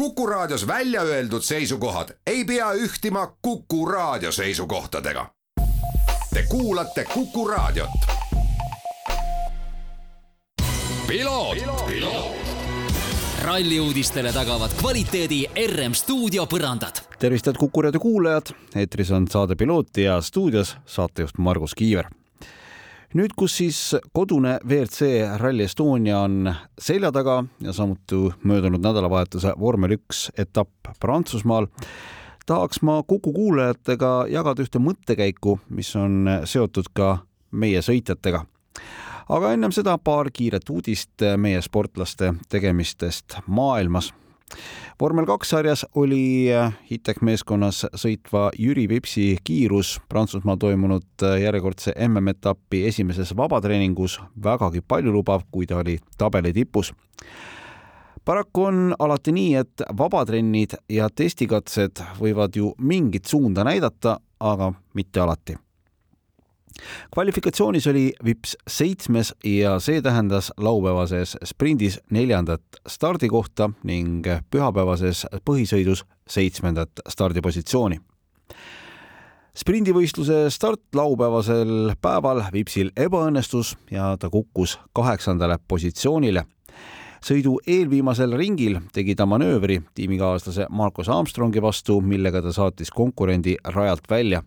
Kuku Raadios välja öeldud seisukohad ei pea ühtima Kuku Raadio seisukohtadega. Te kuulate Kuku Raadiot. ralli uudistele tagavad kvaliteedi RM stuudio põrandad. tervist, head Kuku raadio kuulajad, eetris on saade Piloot ja stuudios saatejuht Margus Kiiver. Nüüd, kus siis kodune WRC Rally Estonia on selja taga ja samuti möödunud nädalavahetuse vormel üks etapp Prantsusmaal, tahaks ma Kuku kuulajatega jagada ühte mõttekäiku, mis on seotud ka meie sõitjatega aga ennem seda paar kiiret uudist meie sportlaste tegemistest maailmas. Vormel kaks sarjas oli Hitech meeskonnas sõitva Jüri Vipsi kiirus Prantsusmaal toimunud järjekordse MM-etapi esimeses vabatreeningus. Vägagi paljulubav, kui ta oli tabeli tipus. Paraku on alati nii, et vabatrennid ja testikatsed võivad ju mingit suunda näidata, aga mitte alati kvalifikatsioonis oli Vips seitsmes ja see tähendas laupäevases sprindis neljandat stardikohta ning pühapäevases põhisõidus seitsmendat stardipositsiooni. sprindivõistluse start laupäevasel päeval Vipsil ebaõnnestus ja ta kukkus kaheksandale positsioonile sõidu eelviimasel ringil tegi ta manöövri tiimikaaslase Marcus Armstrongi vastu, millega ta saatis konkurendi rajalt välja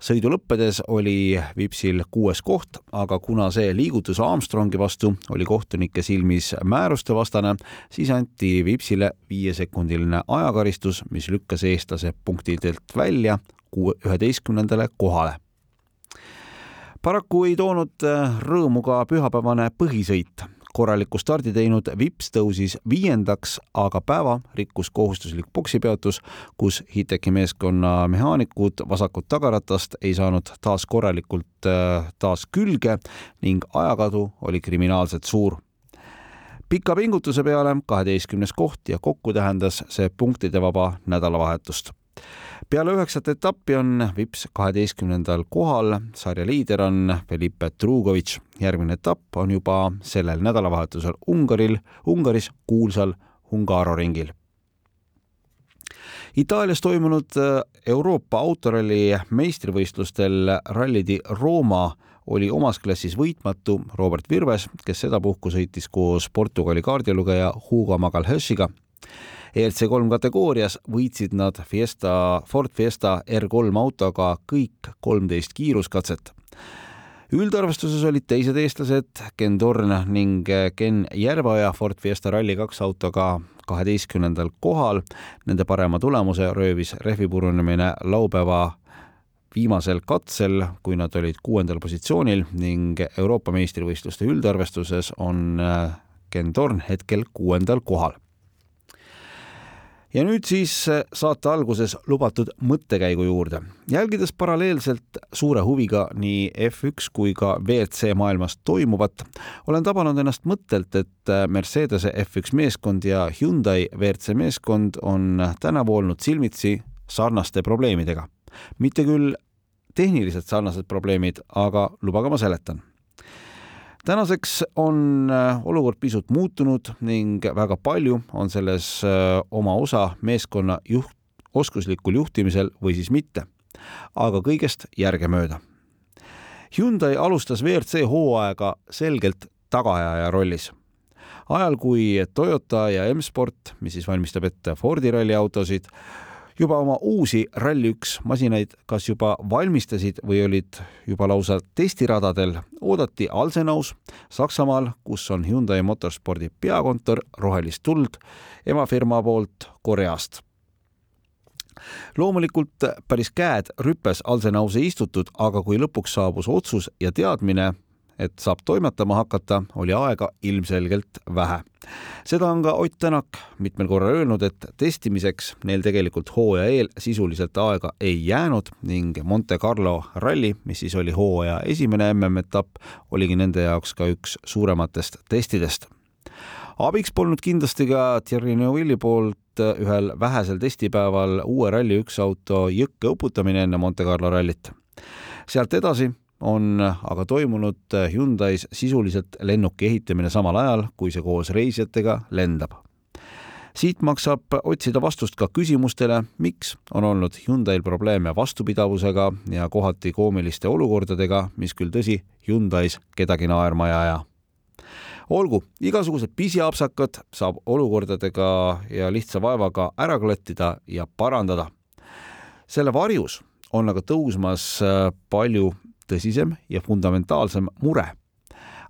sõidu lõppedes oli Vipsil kuues koht, aga kuna see liigutus Armstrongi vastu oli kohtunike silmis määruste vastane, siis anti Vipsile viiesekundiline ajakaristus, mis lükkas eestlase punktidelt välja üheteistkümnendale kohale. Paraku ei toonud rõõmu ka pühapäevane põhisõit korraliku stardi teinud Vips tõusis viiendaks, aga päeva rikkus kohustuslik poksipeatus, kus Hiteki meeskonna mehaanikud vasakut tagaratast ei saanud taas korralikult äh, taas külge ning ajakadu oli kriminaalselt suur. Pika pingutuse peale kaheteistkümnes koht ja kokku tähendas see punktide vaba nädalavahetust peale üheksat etappi on Vips kaheteistkümnendal kohal, sarja liider on Felipe Trugovitš. järgmine etapp on juba sellel nädalavahetusel Ungaril, Ungaris kuulsal Ungaro ringil. Itaalias toimunud äh, Euroopa autoralli meistrivõistlustel Rally di Roma oli omas klassis võitmatu Robert Virves, kes sedapuhku sõitis koos Portugali kaardilugeja Hugo Magalhãesiga ELC kolm kategoorias võitsid nad Fiesta, Ford Fiesta R3 autoga kõik kolmteist kiiruskatset. üldarvestuses olid teised eestlased Ken Torn ning Ken Järveoja Ford Fiesta Rally2 autoga kaheteistkümnendal kohal. Nende parema tulemuse röövis rehvi purunemine laupäeva viimasel katsel, kui nad olid kuuendal positsioonil ning Euroopa meistrivõistluste üldarvestuses on Ken Torn hetkel kuuendal kohal ja nüüd siis äh, saate alguses lubatud mõttekäigu juurde. jälgides paralleelselt suure huviga nii F1 kui ka WRC maailmas toimuvat, olen tabanud ennast mõttelt, et äh, Mercedese F1 meeskond ja Hyundai WRC meeskond on tänavu olnud silmitsi sarnaste probleemidega. mitte küll tehniliselt sarnased probleemid, aga lubage ma seletan tänaseks on äh, olukord pisut muutunud ning väga palju on selles äh, oma osa meeskonna juht, oskuslikul juhtimisel või siis mitte. aga kõigest järgemööda. Hyundai alustas WRC hooaega selgelt tagaajaja rollis ajal, kui Toyota ja M-Sport, mis siis valmistab ette Fordi ralliautosid, juba oma uusi Rally1 masinaid kas juba valmistasid või olid juba lausa testiradadel, oodati Alsenaus Saksamaal, kus on Hyundai motorspordi peakontor, rohelist tuld emafirma poolt Koreast. Loomulikult päris käed rüpes Alsenaus ei istutud, aga kui lõpuks saabus otsus ja teadmine, et saab toimetama hakata, oli aega ilmselgelt vähe. seda on ka Ott Tänak mitmel korral öelnud, et testimiseks neil tegelikult hooaja eel sisuliselt aega ei jäänud ning Monte Carlo ralli, mis siis oli hooaja esimene MM-etapp, oligi nende jaoks ka üks suurematest testidest abiks polnud kindlasti ka Thierry Neuvilli poolt ühel vähesel testipäeval uue Rally1 auto jõkke uputamine enne Monte Carlo rallit. sealt edasi on aga toimunud Hyundai's sisuliselt lennuki ehitamine samal ajal, kui see koos reisijatega lendab. siit maksab otsida vastust ka küsimustele, miks on olnud Hyundai'l probleeme vastupidavusega ja kohati koomiliste olukordadega, mis küll tõsi, Hyundai's kedagi naerma ei aja olgu, igasugused pisiapsakad saab olukordadega ja lihtsa vaevaga ära klattida ja parandada. selle varjus on aga tõusmas palju tõsisem ja fundamentaalsem mure,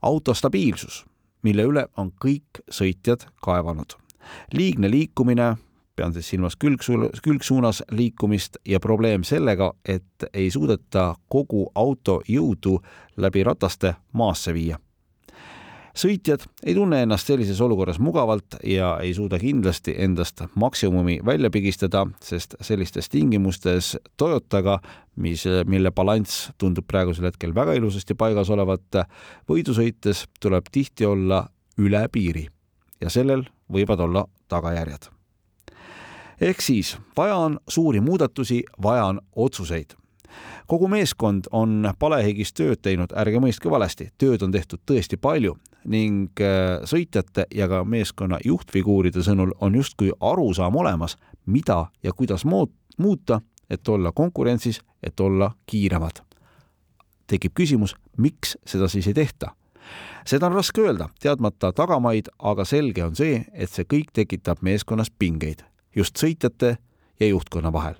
auto stabiilsus, mille üle on kõik sõitjad kaevanud. liigne liikumine, pean siis silmas külgsuunas, külgsuunas liikumist ja probleem sellega, et ei suudeta kogu auto jõudu läbi rataste maasse viia sõitjad ei tunne ennast sellises olukorras mugavalt ja ei suuda kindlasti endast maksimumi välja pigistada, sest sellistes tingimustes Toyotaga, mis, mille balanss tundub praegusel hetkel väga ilusasti paigas olevat, võidu sõites tuleb tihti olla üle piiri ja sellel võivad olla tagajärjed. ehk siis vaja on suuri muudatusi, vaja on otsuseid kogu meeskond on palehigis tööd teinud, ärge mõistke valesti, tööd on tehtud tõesti palju ning äh, sõitjate ja ka meeskonna juhtfiguuride sõnul on justkui arusaam olemas, mida ja kuidas muuta, et olla konkurentsis, et olla kiiremad. tekib küsimus, miks seda siis ei tehta? seda on raske öelda, teadmata tagamaid, aga selge on see, et see kõik tekitab meeskonnas pingeid just sõitjate ja juhtkonna vahel.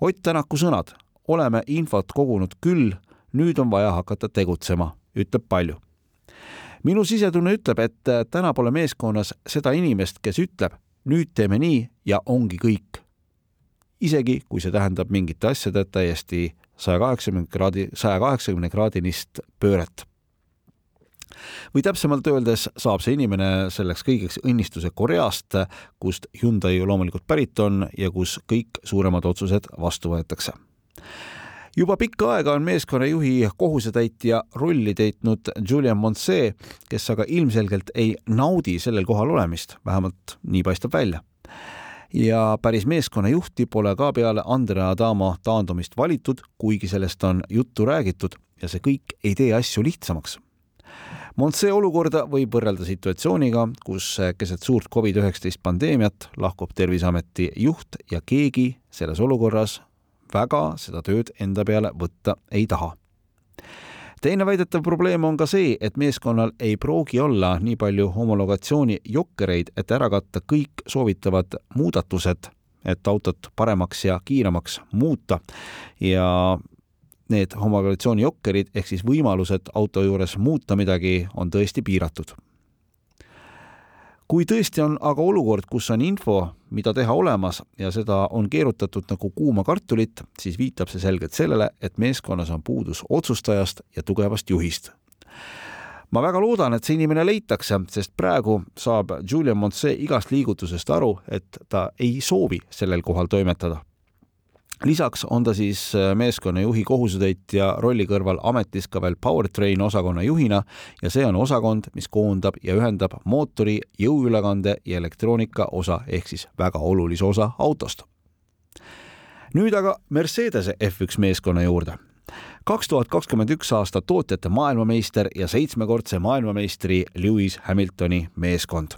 Ott Tänaku sõnad, oleme infot kogunud küll, nüüd on vaja hakata tegutsema, ütleb palju minu sisetunne ütleb, et äh, täna pole meeskonnas seda inimest, kes ütleb, nüüd teeme nii ja ongi kõik. isegi kui see tähendab mingite asjade täiesti saja kaheksakümne kraadi, saja kaheksakümne kraadinist pööret. või täpsemalt öeldes saab see inimene selleks kõigeks õnnistuse Koreast, kust Hyundai ju loomulikult pärit on ja kus kõik suuremad otsused vastu võetakse juba pikka aega on meeskonnajuhi kohusetäitja rolli täitnud Julian Montse, kes aga ilmselgelt ei naudi sellel kohal olemist, vähemalt nii paistab välja. ja päris meeskonnajuhti pole ka peale Andrea Adamo taandumist valitud, kuigi sellest on juttu räägitud ja see kõik ei tee asju lihtsamaks. Montse olukorda võib võrrelda situatsiooniga, kus keset suurt Covid-19 pandeemiat lahkub Terviseameti juht ja keegi selles olukorras väga seda tööd enda peale võtta ei taha. teine väidetav probleem on ka see, et meeskonnal ei pruugi olla nii palju homologatsiooni jokkereid, et ära katta kõik soovitavad muudatused, et autot paremaks ja kiiremaks muuta ja need homologatsiooni jokkerid ehk siis võimalused auto juures muuta midagi on tõesti piiratud kui tõesti on aga olukord, kus on info, mida teha olemas ja seda on keerutatud nagu kuuma kartulit, siis viitab see selgelt sellele, et meeskonnas on puudus otsustajast ja tugevast juhist. ma väga loodan, et see inimene leitakse, sest praegu saab Julian Montse igast liigutusest aru, et ta ei soovi sellel kohal toimetada lisaks on ta siis äh, meeskonnajuhi kohusetäitja rolli kõrval ametis ka veel Powertrain osakonna juhina ja see on osakond, mis koondab ja ühendab mootori, jõuülekande ja elektroonika osa ehk siis väga olulise osa autost. nüüd aga Mercedese F1 meeskonna juurde kaks tuhat kakskümmend üks aasta tootjate maailmameister ja seitsmekordse maailmameistri Lewis Hamiltoni meeskond.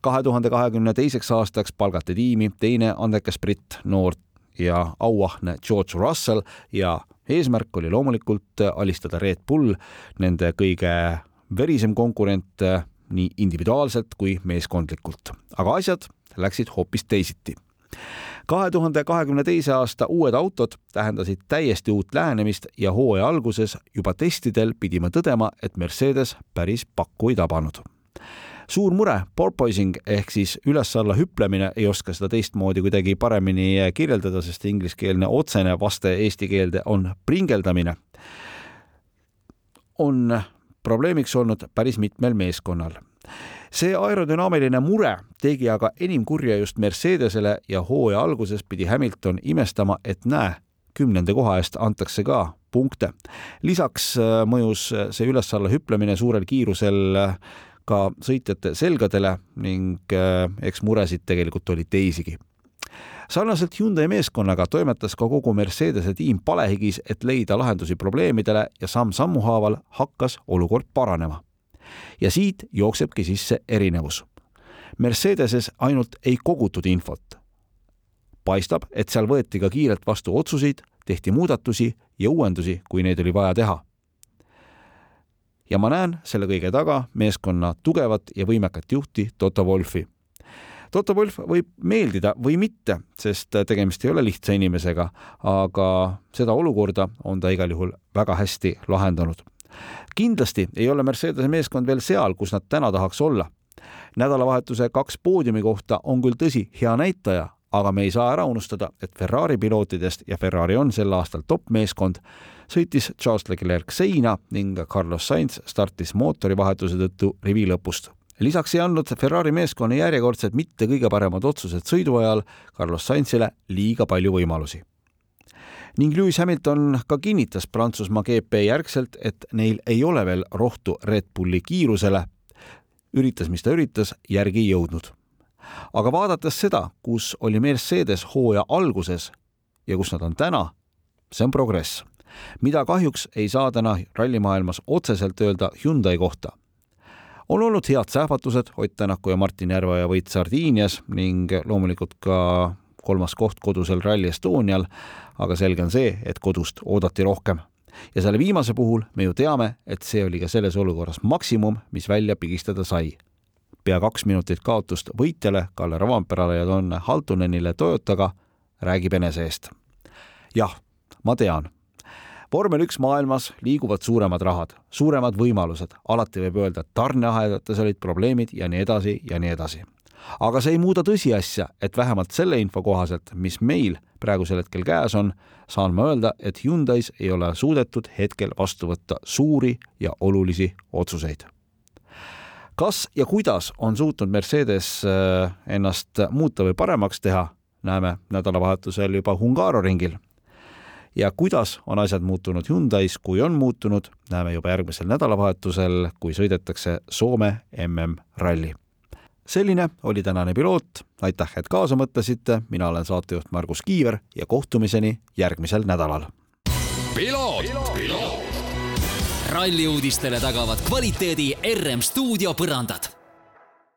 kahe tuhande kahekümne teiseks aastaks palgati tiimi teine andekas britt, noor ja auahne George Russell ja eesmärk oli loomulikult alistada Red Bull, nende kõige verisem konkurent nii individuaalselt kui meeskondlikult. aga asjad läksid hoopis teisiti kahe tuhande kahekümne teise aasta uued autod tähendasid täiesti uut lähenemist ja hooaja alguses juba testidel pidime tõdema, et Mercedes päris pakku ei tabanud suur mure, porpoising ehk siis üles-alla hüplemine, ei oska seda teistmoodi kuidagi paremini kirjeldada, sest ingliskeelne otsene vaste eesti keelde on pringeldamine, on probleemiks olnud päris mitmel meeskonnal see aerodünaamiline mure tegi aga enim kurja just Mercedesele ja hooaja alguses pidi Hamilton imestama, et näe, kümnenda koha eest antakse ka punkte. lisaks äh, mõjus see üles-alla hüplemine suurel kiirusel ka sõitjate selgadele ning äh, eks muresid tegelikult oli teisigi. sarnaselt Hyundai meeskonnaga toimetas ka kogu Mercedese tiim palehigis, et leida lahendusi probleemidele ja samm-sammu haaval hakkas olukord paranema. ja siit jooksebki sisse erinevus Mercedeses ainult ei kogutud infot. paistab, et seal võeti ka kiirelt vastu otsuseid, tehti muudatusi ja uuendusi, kui neid oli vaja teha. Ja ma näen selle kõige taga meeskonna tugevat ja võimekat juhti Toto Wolfi Toto Wolf võib meeldida või mitte, sest tegemist ei ole lihtsa inimesega, aga seda olukorda on ta igal juhul väga hästi lahendanud. kindlasti ei ole Mercedese meeskond veel seal, kus nad täna tahaks olla. nädalavahetuse kaks poodiumi kohta on küll tõsi, hea näitaja, aga me ei saa ära unustada, et Ferrari pilootidest ja Ferrari on sel aastal toppmeeskond, sõitis Charles Leclerc seina ning Carlos Sainz startis mootorivahetuse tõttu rivi lõpust lisaks ei andnud Ferrari meeskonna järjekordsed mitte kõige paremad otsused sõidu ajal Carlos Sainzile liiga palju võimalusi. ning Lewis Hamilton ka kinnitas Prantsusmaa GP järgselt, et neil ei ole veel rohtu Red Bulli kiirusele. üritas, mis ta üritas, järgi ei jõudnud. aga vaadates seda, kus oli Mercedes hooaja alguses ja kus nad on täna, see on progress mida kahjuks ei saa täna rallimaailmas otseselt öelda Hyundai kohta on olnud head sähvatused Ott Tänaku ja Martin Järveoja võit Sardiinias ning loomulikult ka kolmas koht kodusel Rally Estonial, aga selge on see, et kodust oodati rohkem. ja selle viimase puhul me ju teame, et see oli ka selles olukorras maksimum, mis välja pigistada sai. pea kaks minutit kaotust võitjale, Kalle Ravamperale ja Don Haltunenile Toyotaga räägib enese eest. jah, ma tean vormel üks maailmas liiguvad suuremad rahad, suuremad võimalused, alati võib öelda, et tarneahelates olid probleemid ja nii edasi ja nii edasi. aga see ei muuda tõsiasja, et vähemalt selle info kohaselt, mis meil praegusel hetkel käes on, saan ma öelda, et Hyundai's ei ole suudetud hetkel vastu võtta suuri ja olulisi otsuseid. Kas ja kuidas on suutnud Mercedes äh, ennast muuta või paremaks teha, näeme nädalavahetusel juba Hungaroringil ja kuidas on asjad muutunud Hyundai's, kui on muutunud, näeme juba järgmisel nädalavahetusel, kui sõidetakse Soome MM-ralli. selline oli tänane piloot, aitäh, et kaasa mõtlesite, mina olen saatejuht Margus Kiiver ja kohtumiseni järgmisel nädalal. ralli uudistele tagavad kvaliteedi RM stuudio põrandad